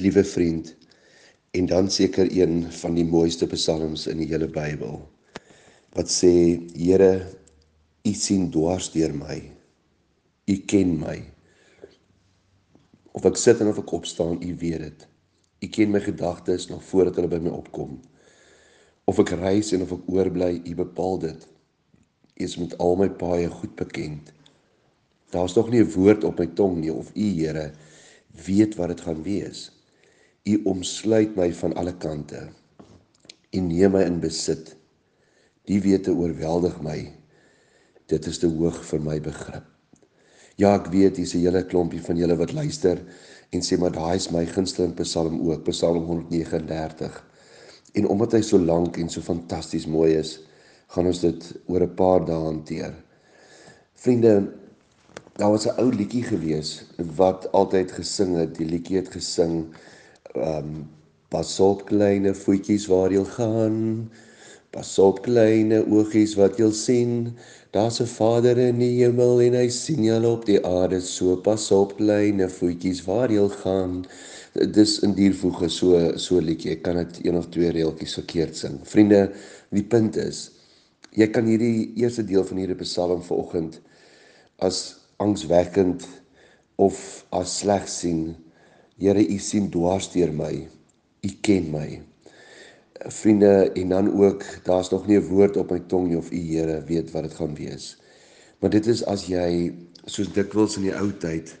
liewe vriend, en dan seker een van die mooiste psalms in die hele Bybel wat sê Here u sien dwars deur my. U ken my. Of ek sit en of ek opstaan u weet dit. U ken my gedagtes nog voordat hulle by my opkom. Of ek reis en of ek oorbly u bepaal dit. U is met al my paaie goed bekend. Daar's nog nie 'n woord op my tong nie of u Here weet wat dit gaan wees U omsluit my van alle kante. U neem my in besit. Die wete oorweldig my. Dit is te hoog vir my begrip. Ja, ek weet hier's 'n hele klompie van julle wat luister en sê maar daai is my gunsteling Psalm ook, Psalm 139. En omdat hy so lank en so fantasties mooi is, gaan ons dit oor 'n paar dae hanteer. Vriende, daar was 'n ou liedjie gewees wat altyd gesing het. Die liedjie het gesing ehm um, pas op kleine voetjies waar jy gaan. Pas op kleine oogies wat jy sien. Daar's 'n Vader in die hemel en hy sien jou op die aarde. So pas op kleine voetjies waar jy gaan. Dis in diervoege so so liedjie. Ek kan dit een of twee reeltjies verkeerd sing. Vriende, die punt is jy kan hierdie eerste deel van hierdie Psalm vanoggend as angswekkend of as sleg sien Here, U sien dwars deur my. U ken my. Vriende, en dan ook, daar's nog nie 'n woord op my tong nie of U Here weet wat dit gaan wees. Maar dit is as jy soos dikwels in die ou tyd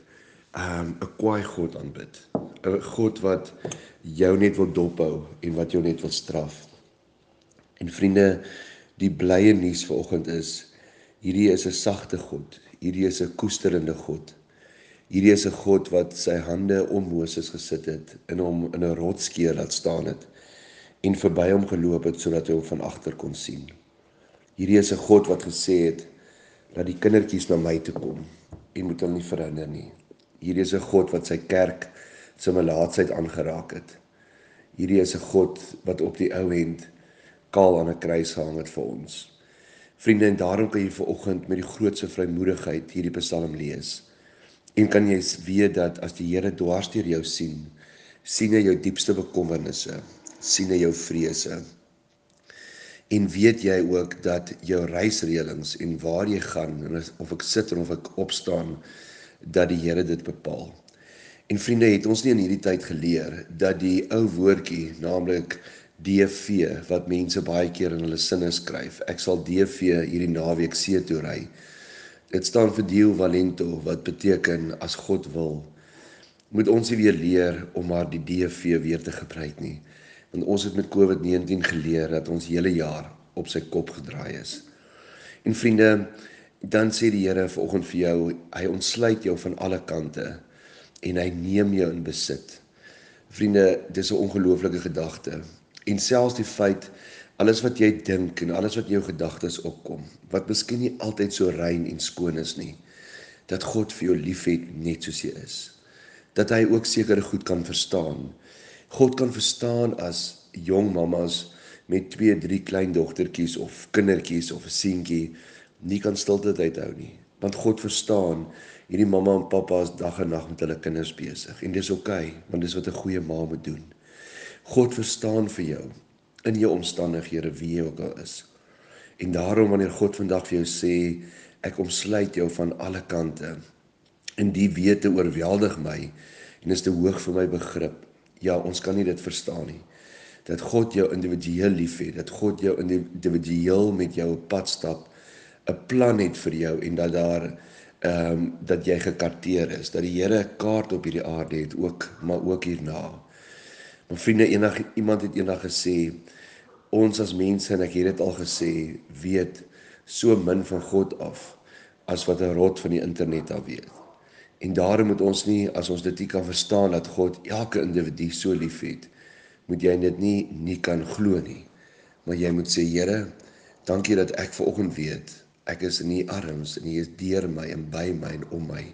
um 'n kwaai God aanbid. 'n God wat jou net wil dophou en wat jou net wil straf. En vriende, die blye nuus vanoggend is hierdie is 'n sagte God. Hierdie is 'n koesterende God. Hierdie is 'n God wat sy hande om Moses gesit het en hom in 'n rotskeer laat staan het en verby hom geloop het sodat hy hom van agter kon sien. Hierdie is 'n God wat gesê het dat die kindertjies na my toe kom en moet hulle nie verhinder nie. Hierdie is 'n God wat sy kerk se melaatsheid aangeraak het. Hierdie is 'n God wat op die ou end kaal aan 'n kruis gehang het vir ons. Vriende, en daarom kan jy ver oggend met die grootste vrymoedigheid hierdie Psalm lees. En kan jy weet dat as die Here dwars deur jou sien, sien hy jou diepste bekommernisse, sien hy jou vrese. En weet jy ook dat jou reisreëlings en waar jy gaan en of ek sit of ek opstaan dat die Here dit bepaal. En vriende, het ons nie in hierdie tyd geleer dat die ou woordjie, naamlik DV wat mense baie keer in hulle sinne skryf. Ek sal DV hierdie naweek see toe ry. Dit staan vir Dio Valento wat beteken as God wil. Moet ons weer leer om maar die DV weer te gebruik nie. Want ons het met COVID-19 geleer dat ons hele jaar op sy kop gedraai is. En vriende, dan sê die Here vanoggend vir jou, hy ontsluit jou van alle kante en hy neem jou in besit. Vriende, dis 'n ongelooflike gedagte. En selfs die feit alles wat jy dink en alles wat jou gedagtes opkom, wat miskien nie altyd so rein en skoon is nie, dat God vir jou liefhet net soos jy is. Dat hy ook sekere goed kan verstaan. God kan verstaan as jong mammas met 2, 3 klein dogtertjies of kindertjies of 'n seentjie nie kan stilte uithou nie. Want God verstaan hierdie mamma en pappa is dag en nag met hulle kinders besig en dis oukei, okay, want dis wat 'n goeie ma moet doen. God verstaan vir jou in jou omstandighede wie jy ook al is. En daarom wanneer God vandag vir jou sê ek omsluit jou van alle kante en die wete oorweldig my en is te hoog vir my begrip. Ja, ons kan nie dit verstaan nie. Dat God jou individueel liefhet, dat God jou individueel met jou op pad stap, 'n plan het vir jou en dat daar ehm um, dat jy gekarteer is, dat die Here 'n kaart op hierdie aarde het ook, maar ook hierna. My vriende, eendag iemand het eendag gesê ons as mense en ek het dit al gesê, weet so min van God af as wat 'n rot van die internet af weet. En daarom moet ons nie as ons dit nie kan verstaan dat God elke individu so liefhet, moet jy dit nie nie kan glo nie. Maar jy moet sê Here, dankie dat ek ver oggend weet ek is in U arms en U is deur my en by my en om my